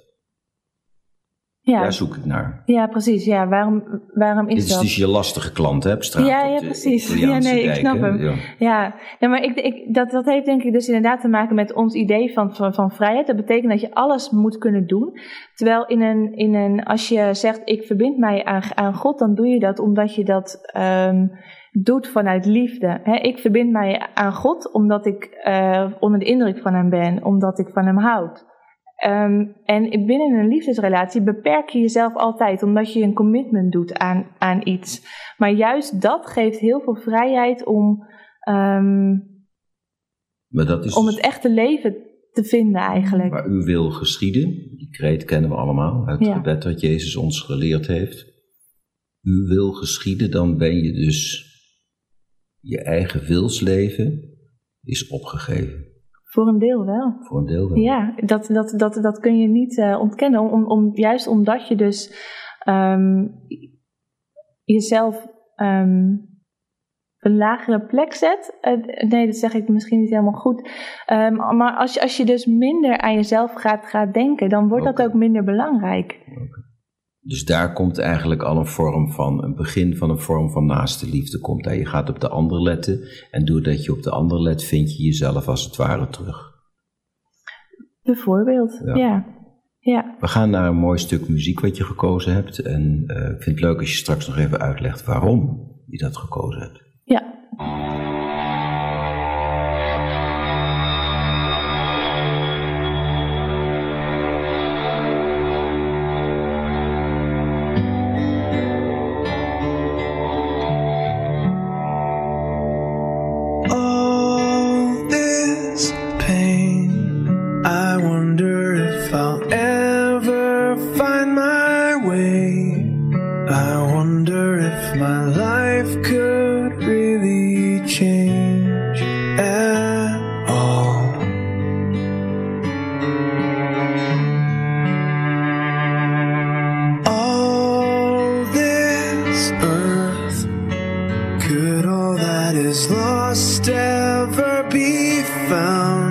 ja. Daar zoek ik naar. Ja, precies. Ja, waarom, waarom is Dit is dat? dus je lastige klant hè, op straat. Ja, op ja, precies. Ja, nee, ik snap hem. Ja. Ja, nee, maar ik, ik, dat, dat heeft denk ik dus inderdaad te maken met ons idee van, van, van vrijheid. Dat betekent dat je alles moet kunnen doen. Terwijl in een, in een, als je zegt ik verbind mij aan, aan God, dan doe je dat omdat je dat ehm, doet vanuit liefde. Ik verbind mij aan God omdat ik eh, onder de indruk van hem ben, omdat ik van hem houd. Ehm, en binnen een liefdesrelatie beperk je jezelf altijd, omdat je een commitment doet aan, aan iets. Maar juist dat geeft heel veel vrijheid om, ehm, Maar dat is om het echte leven te vinden eigenlijk. waar u wil geschieden. Die kreet kennen we allemaal uit het gebed dat Jezus ons geleerd heeft. U wil geschieden, dan ben je dus je eigen wilsleven is opgegeven. Voor een deel wel. Voor een deel wel. Ja, dat, dat, dat, dat kun je niet eh, ontkennen. Om, om, juist omdat je dus ehm, jezelf op een lagere plek zet. Eh, nee, dat zeg ik misschien niet helemaal goed. Ehm, maar als je, als je dus minder aan jezelf gaat, gaat denken, dan wordt dat ook minder belangrijk. Dus daar komt eigenlijk al een vorm van, een begin van een vorm van naaste liefde komt daar. Je gaat op de ander letten en doordat je op de ander let, vind je jezelf als het ware terug. Bijvoorbeeld, Ja. ja. ja. We gaan naar een mooi stuk muziek wat je gekozen hebt. En eh, ik vind het leuk als je straks nog even uitlegt waarom je dat gekozen hebt. ja. Found?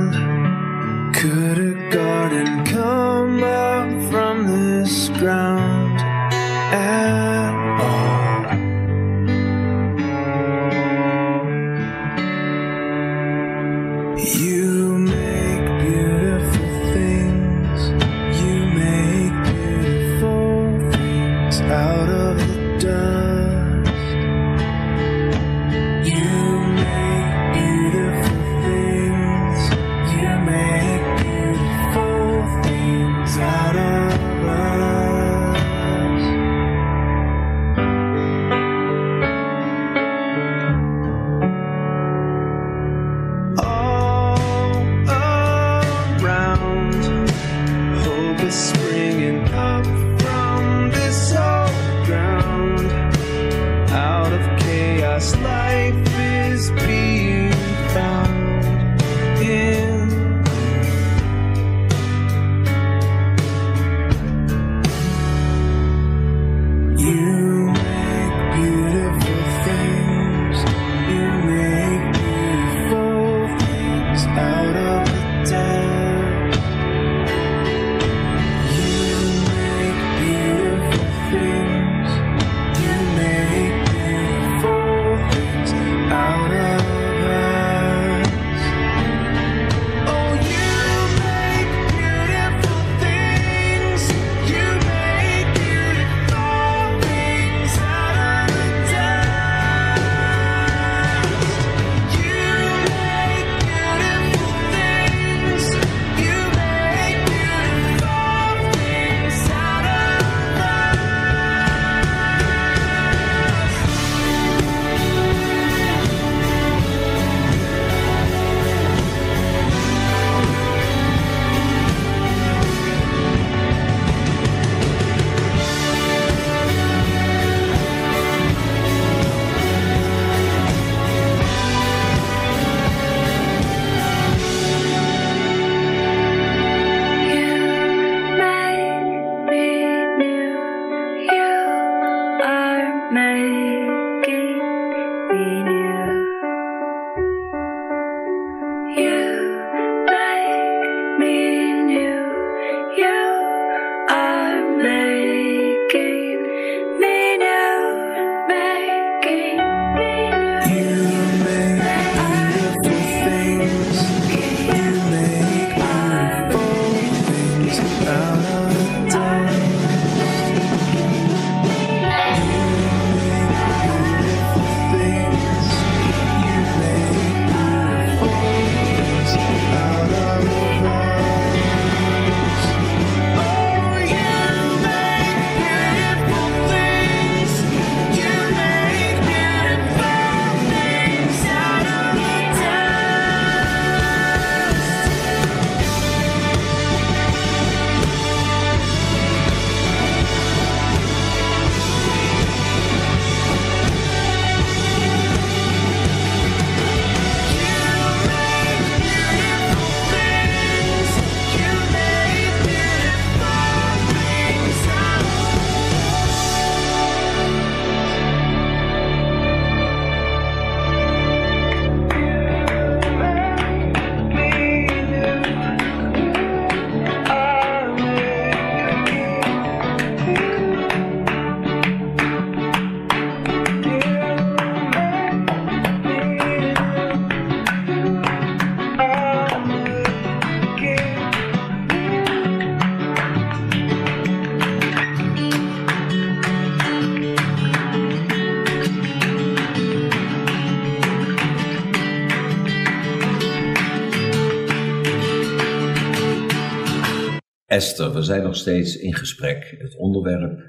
Esther, we zijn nog steeds in gesprek. Het onderwerp,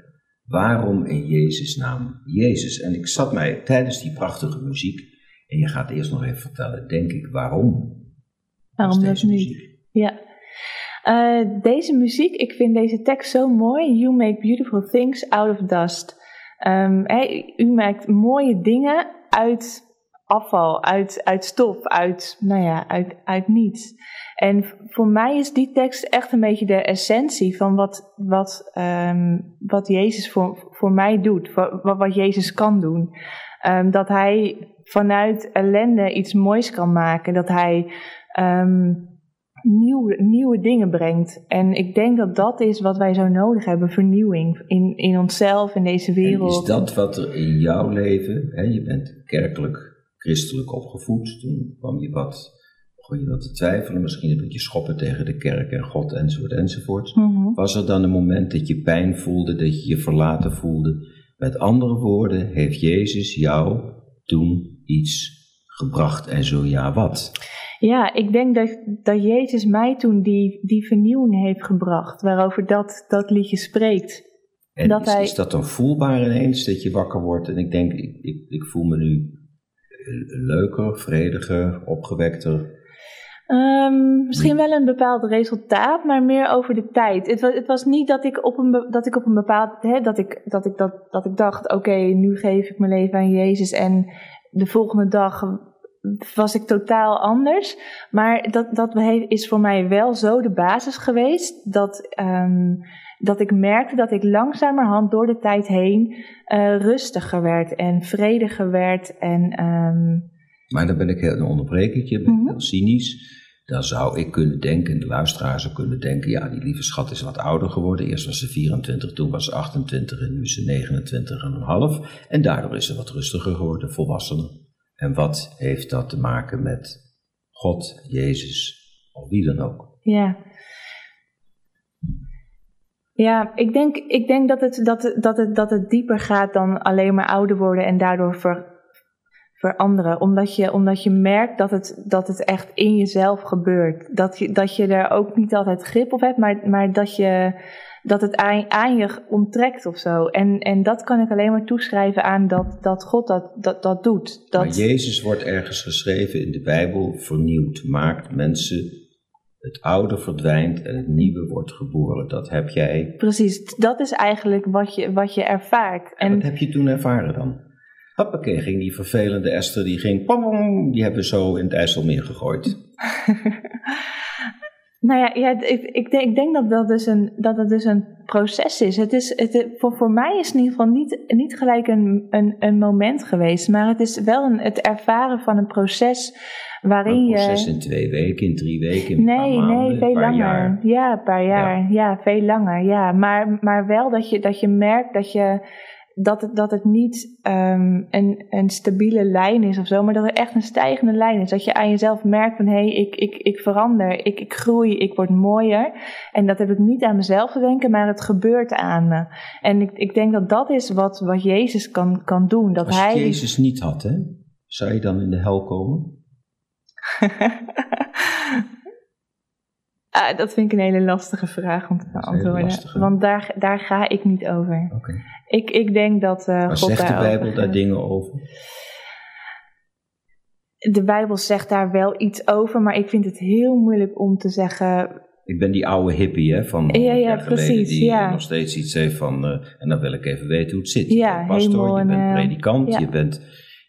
waarom in Jezus' naam Jezus? En ik zat mij tijdens die prachtige muziek, en je gaat eerst nog even vertellen, denk ik, waarom? Waarom dat muziek? Ja. Eh, deze muziek, ik vind deze tekst zo mooi. You make beautiful things out of dust. Hè, u maakt mooie dingen uit afval, uit, uit stof, uit, nou ja, uit, uit niets. En voor mij is die tekst echt een beetje de essentie van wat, wat, ehm, wat Jezus voor, voor mij doet, wat, wat Jezus kan doen. Ehm, dat hij vanuit ellende iets moois kan maken, dat hij ehm, nieuwe, nieuwe dingen brengt. En ik denk dat dat is wat wij zo nodig hebben, vernieuwing in, in onszelf, in deze En wereld. is dat wat er in jouw leven, hè, je bent kerkelijk, christelijk opgevoed, toen kwam je wat, begon je wat te twijfelen, misschien een beetje schoppen tegen de kerk en God enzovoort enzovoort. Mhm. Was er dan een moment dat je pijn voelde, dat je je verlaten voelde? Met andere woorden, heeft Jezus jou toen iets gebracht en zo ja wat? Ja, ik denk dat, dat Jezus mij toen die, die vernieuwing heeft gebracht, waarover dat, dat liedje spreekt. En Dat is, hij- is dat dan voelbaar ineens, dat je wakker wordt en ik denk, ik, ik, ik voel me nu leuker, vrediger, opgewekter? Ehm, misschien wel een bepaald resultaat, maar meer over de tijd. Het was, het was niet dat ik op een, dat ik op een bepaald, hè, dat ik, dat ik, dat, dat ik dacht, oké, nu geef ik mijn leven aan Jezus en de volgende dag was ik totaal anders. Maar dat, dat is voor mij wel zo de basis geweest dat, ehm, dat ik merkte dat ik langzamerhand door de tijd heen eh, rustiger werd en vrediger werd en ehm, Maar dan ben ik heel, dan onderbreek ik je, ben ik Mhm. heel cynisch. Dan zou ik kunnen denken, en de luisteraar zou kunnen denken, ja, die lieve schat is wat ouder geworden. Eerst was ze 24, toen was ze 28 en nu is ze 29 en daardoor is ze wat rustiger geworden, volwassener. En wat heeft dat te maken met God, Jezus of wie dan ook? Ja. Ja, ik denk, ik denk dat, het, dat, dat, het, dat het dieper gaat dan alleen maar ouder worden en daardoor ver, veranderen. Omdat je, omdat je merkt dat het, dat het echt in jezelf gebeurt. Dat je, dat je er ook niet altijd grip op hebt, maar, maar dat, je, dat het aan, aan je onttrekt of zo. En, en dat kan ik alleen maar toeschrijven aan dat, dat God dat, dat, dat doet. Dat, Maar Jezus wordt ergens geschreven in de Bijbel, vernieuwd, maakt mensen, het oude verdwijnt en het nieuwe wordt geboren. Dat heb jij Precies, dat is eigenlijk wat je, wat je ervaart. En En wat heb je toen ervaren dan? Hoppakee, ging die vervelende Esther, die ging, pom, die hebben we zo in het IJsselmeer gegooid. Nou ja, ja ik, ik, denk, ik denk dat dat dus een, dat het dus een proces is. Het is het, voor, voor mij is het in ieder geval niet, niet gelijk een, een, een moment geweest, maar het is wel een, het ervaren van een proces waarin Een proces je. in twee weken, in drie weken, in een Nee, paar maanden, nee, veel een paar langer. jaar. Ja, een paar jaar. Ja, veel langer. Ja, maar, maar wel dat je, dat je merkt dat je. Dat het, dat het niet ehm, een, een stabiele lijn is of zo, maar dat er echt een stijgende lijn is. Dat je aan jezelf merkt van hé, hey, ik, ik, ik verander, ik, ik groei, ik word mooier. En dat heb ik niet aan mezelf te denken, maar het gebeurt aan me. En ik, ik denk dat dat is wat, wat Jezus kan, kan doen. Dat Als hij. je Jezus niet had, hè, zou je dan in de hel komen? Ah, dat vind ik een hele lastige vraag om te beantwoorden. Want daar, daar ga ik niet over. Ik, ik denk dat eh Maar God zegt de Bijbel daar gaat. dingen over? De Bijbel zegt daar wel iets over, maar ik vind het heel moeilijk om te zeggen. Ik ben die oude hippie hè, van Ja, 100 ja, jaar geleden, precies, die ja. eh, nog steeds iets heeft van, eh, en dan wil ik even weten hoe het zit. Ja, je bent pastor, hemel je en, bent eh, predikant, je, bent,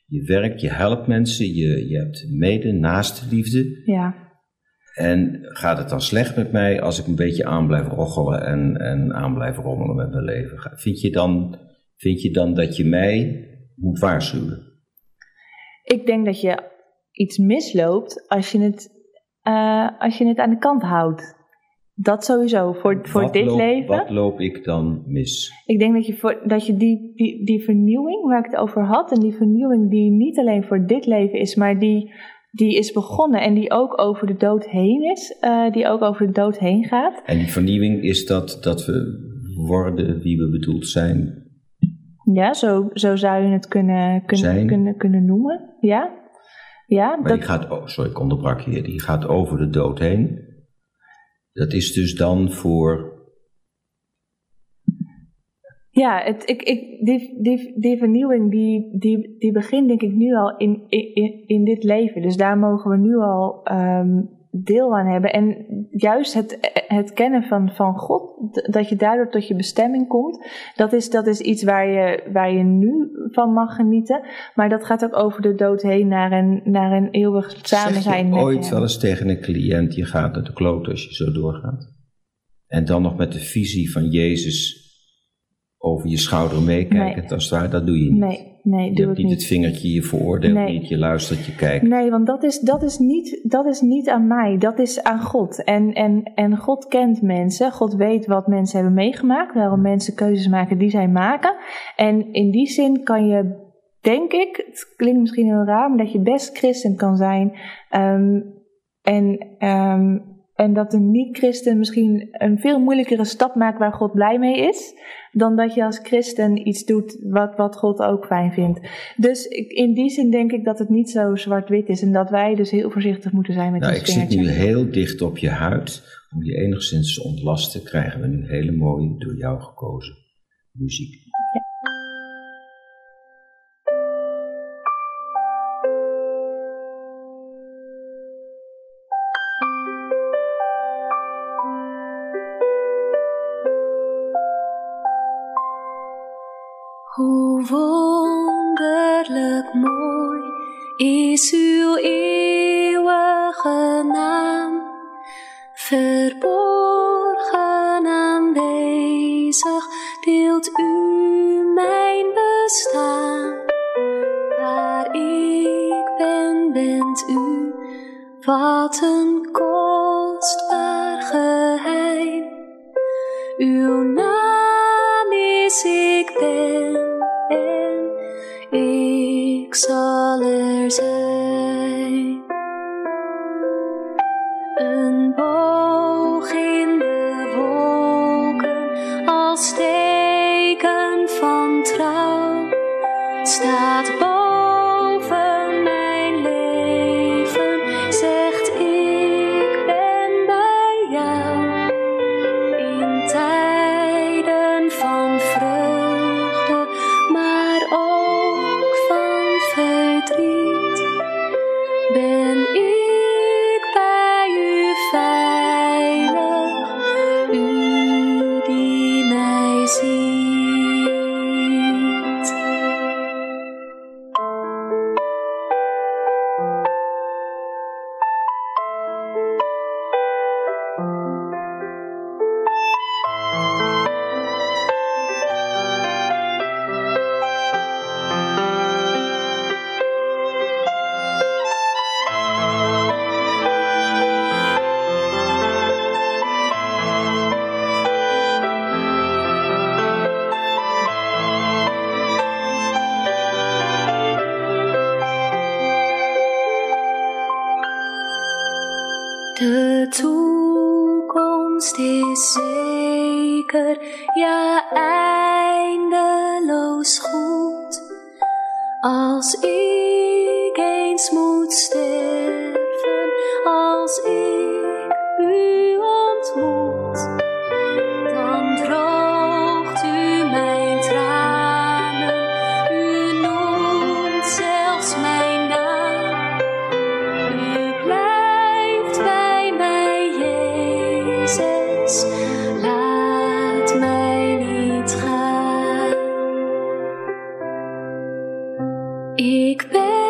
je werkt, je helpt mensen, je, je hebt mede, naaste liefde. Ja, En gaat het dan slecht met mij als ik een beetje aan blijf roggelen en, en aan blijf rommelen met mijn leven? Vind je, dan, vind je dan dat je mij moet waarschuwen? ik denk dat je iets misloopt als je het, eh, als je het aan de kant houdt. Dat sowieso. Voor, voor Wat dit loop- leven. Wat loop ik dan mis? Ik denk dat je, voor, dat je die, die, die vernieuwing waar ik het over had, en die vernieuwing die niet alleen voor dit leven is, maar die, die is begonnen en die ook over de dood heen is, eh, die ook over de dood heen gaat. En die vernieuwing is dat, dat we worden wie we bedoeld zijn. Ja, zo, zo zou je het kunnen, kunnen, Zijn. kunnen, kunnen noemen. Ja, ja Maar dat, die gaat, oh, sorry, ik onderbrak je, die gaat over de dood heen. Dat is dus dan voor, ja het, ik, ik, die, die, die vernieuwing die, die, die begint denk ik nu al in, in, in dit leven. Dus daar mogen we nu al, ehm, deel aan hebben. En juist het, het kennen van, van God, dat je daardoor tot je bestemming komt, dat is, dat is iets waar je, waar je nu van mag genieten. Maar dat gaat ook over de dood heen naar een, naar een eeuwig samen Zeg zijn je met ooit wel eens tegen een cliënt, je gaat naar de kloot als je zo doorgaat? En dan nog met de visie van Jezus over je schouder meekijken, Nee. als het ware, dat doe je niet. Nee, nee, je doe hebt niet niet. het vingertje, je veroordeelt Nee. niet, je luistert, je kijkt. Nee, want dat is, dat is, niet, dat is niet aan mij, dat is aan God. En, en, en God kent mensen, God weet wat mensen hebben meegemaakt, waarom mensen keuzes maken die zij maken. En in die zin kan je, denk ik, het klinkt misschien heel raar, maar dat je best christen kan zijn. ehm, en, ehm, en dat een niet-christen misschien een veel moeilijkere stap maakt waar God blij mee is, dan dat je als christen iets doet wat, wat God ook fijn vindt. Dus ik, in die zin denk ik dat het niet zo zwart-wit is en dat wij dus heel voorzichtig moeten zijn met Nou, ons ik zit nu heel dicht op je huid. Om je enigszins te ontlasten, krijgen we nu hele mooie, door jou gekozen muziek. Wat een kostbaar geheim. Uw naam is ik ben en ik zal er zijn. Ik ben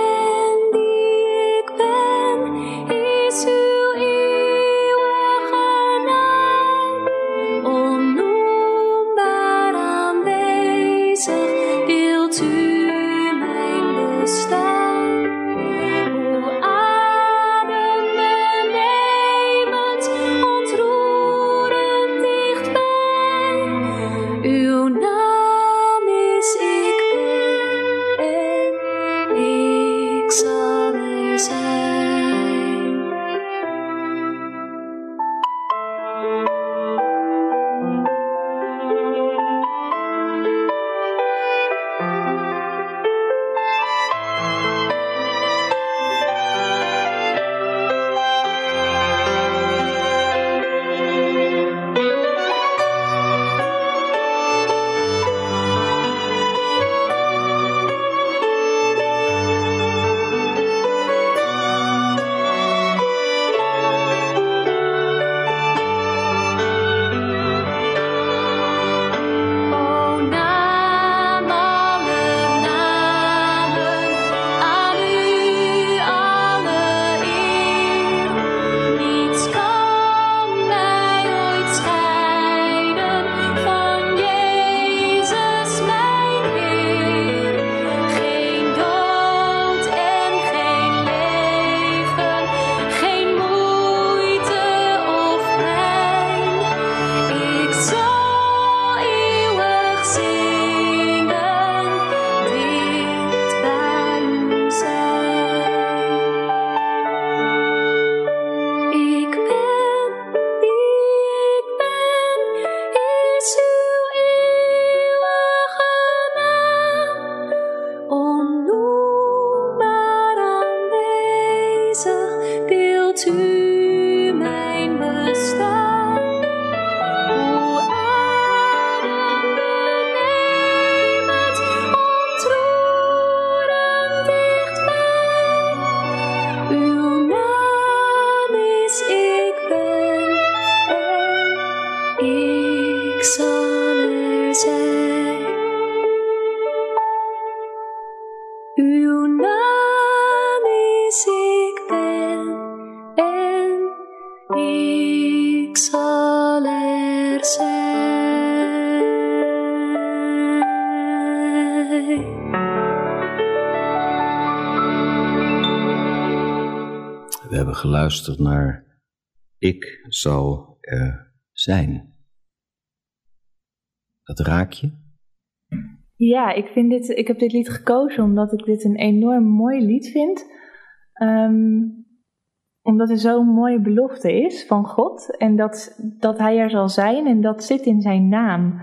geluisterd naar Ik zal er zijn. Dat raak je? Ja, ik, vind dit, ik heb dit lied gekozen omdat ik dit een enorm mooi lied vind. Ehm, omdat het zo'n mooie belofte is van God. En dat, dat Hij er zal zijn en dat zit in zijn naam.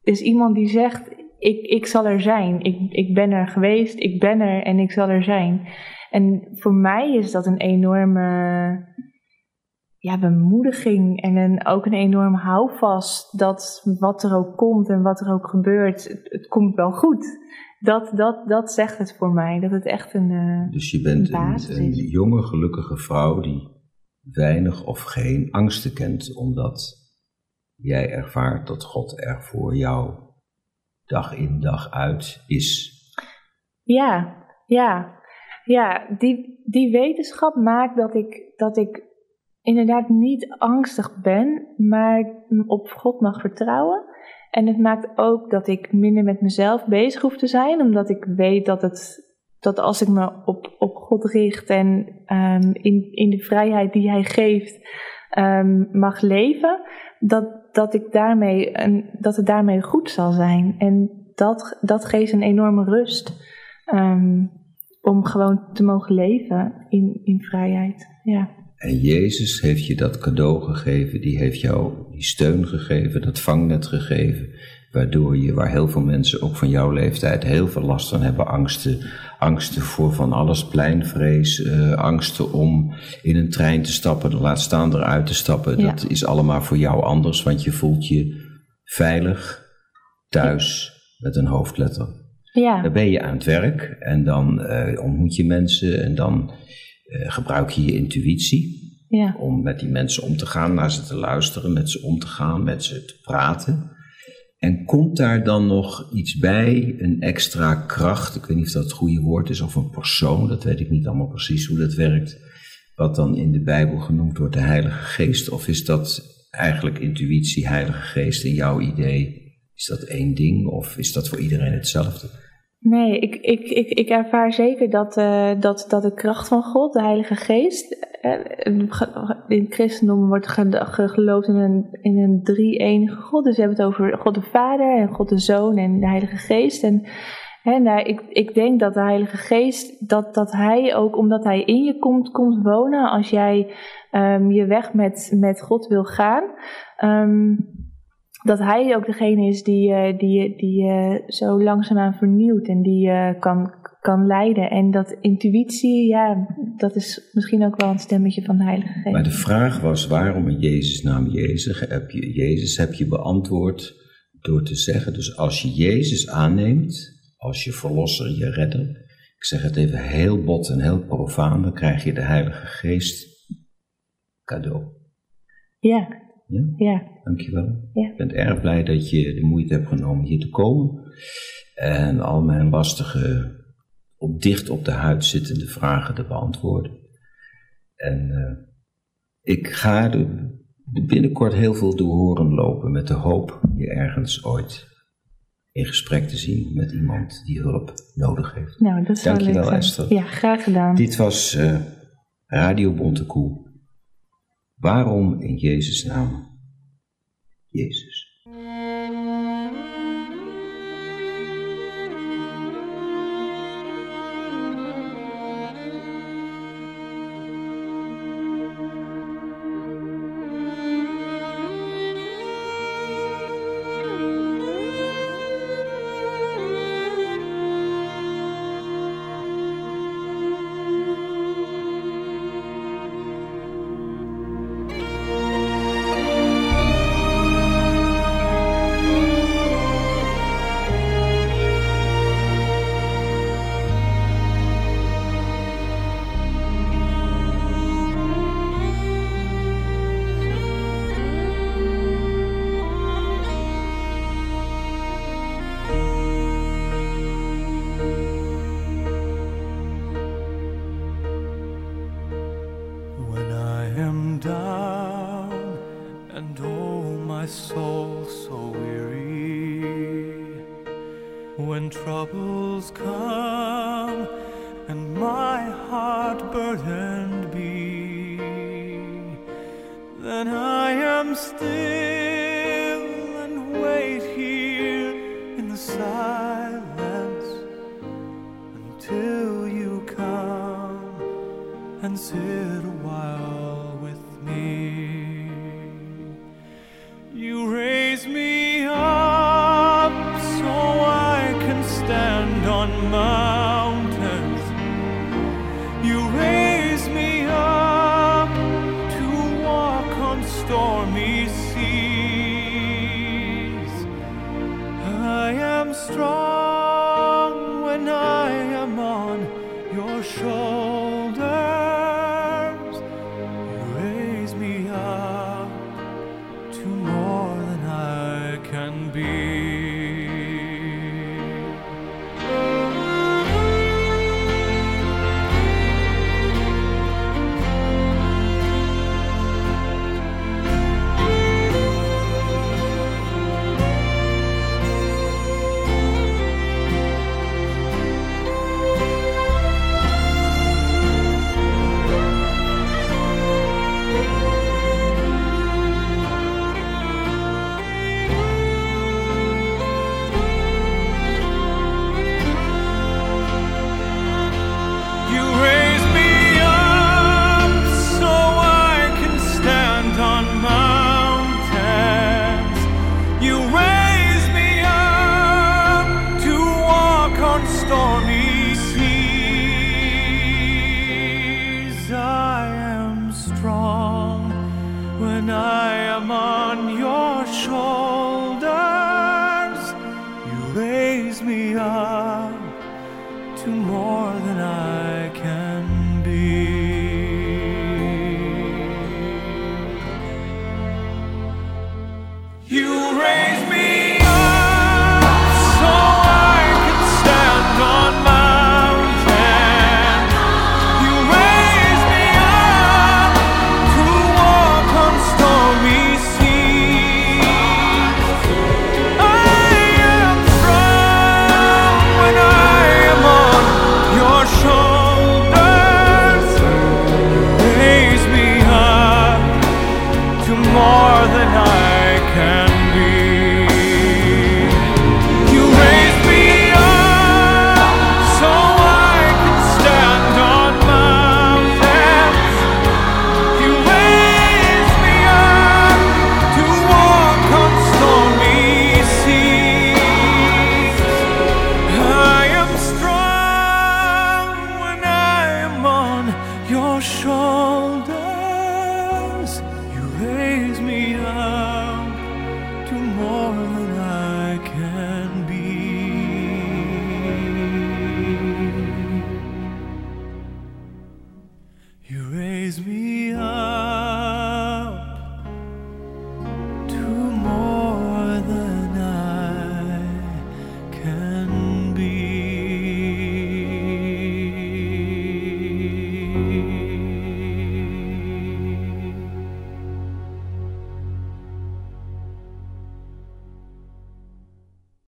Dus iemand die zegt, ik, ik zal er zijn. Ik, ik ben er geweest, ik ben er en ik zal er zijn. En voor mij is dat een enorme ja, bemoediging en een, ook een enorm houvast dat wat er ook komt en wat er ook gebeurt, het, het komt wel goed. Dat, dat, dat zegt het voor mij, dat het echt een. eh, Dus je bent Een een, jonge, gelukkige vrouw die weinig of geen angsten kent, omdat jij ervaart dat God er voor jou dag in dag uit is. Ja, ja, ja. Die, die wetenschap maakt dat ik, dat ik inderdaad niet angstig ben, maar op God mag vertrouwen. En het maakt ook dat ik minder met mezelf bezig hoef te zijn, omdat ik weet dat, het, dat als ik me op, op God richt en ehm, in, in de vrijheid die Hij geeft ehm, mag leven, dat, dat, ik daarmee een, dat het daarmee goed zal zijn. En dat, dat geeft een enorme rust ehm, om gewoon te mogen leven in, in vrijheid. Ja. En Jezus heeft je dat cadeau gegeven, die heeft jou die steun gegeven, dat vangnet gegeven, waardoor je, waar heel veel mensen ook van jouw leeftijd heel veel last van hebben, angsten, angsten voor van alles, pleinvrees, eh, angsten om in een trein te stappen, laat staan eruit te stappen, Ja. dat is allemaal voor jou anders, want je voelt je veilig thuis met een hoofdletter. Ja. Dan ben je aan het werk en dan eh, ontmoet je mensen en dan eh, gebruik je je intuïtie ja. om met die mensen om te gaan, naar ze te luisteren, met ze om te gaan, met ze te praten. En komt daar dan nog iets bij, een extra kracht, ik weet niet of dat het goede woord is, of een persoon, dat weet ik niet allemaal precies hoe dat werkt, wat dan in de Bijbel genoemd wordt de Heilige Geest, of is dat eigenlijk intuïtie, Heilige Geest in jouw idee? Is dat één ding of is dat voor iedereen hetzelfde? Nee, ik, ik, ik, ik ervaar zeker dat, eh, dat, dat de kracht van God, de Heilige Geest. eh, in het christendom wordt ge- ge- geloofd in een, in een drie-enige God. Dus we hebben het over God de Vader en God de Zoon en de Heilige Geest. En hè, nou, ik, ik denk dat de Heilige Geest, dat, dat Hij ook, omdat Hij in je komt, komt wonen als jij ehm, je weg met, met God wil gaan. Ehm, dat hij ook degene is die, eh, die, die je zo langzaamaan vernieuwt en die je kan, kan leiden. En dat intuïtie, ja, dat is misschien ook wel een stemmetje van de Heilige Geest. Maar de vraag was waarom in Jezus naam Jezus heb je, Jezus heb je beantwoord door te zeggen, dus als je Jezus aanneemt, als je verlosser, je redder, ik zeg het even heel bot en heel profaan, dan krijg je de Heilige Geest cadeau. Ja, Ja, ja, dankjewel. Ja. Ik ben erg blij dat je de moeite hebt genomen hier te komen en al mijn lastige, op dicht op de huid zittende vragen te beantwoorden. En eh, ik ga er binnenkort heel veel door horen lopen met de hoop je ergens ooit in gesprek te zien met iemand die hulp nodig heeft. nou, dat zou Dankjewel, leuk zijn. Esther. Ja, graag gedaan. Dit was eh, Radio Bontekoe. Waarom in Jezus' naam? Jezus. my soul so weary. When troubles come and my heart burdened be then i am still and wait here in the silence until you come and sit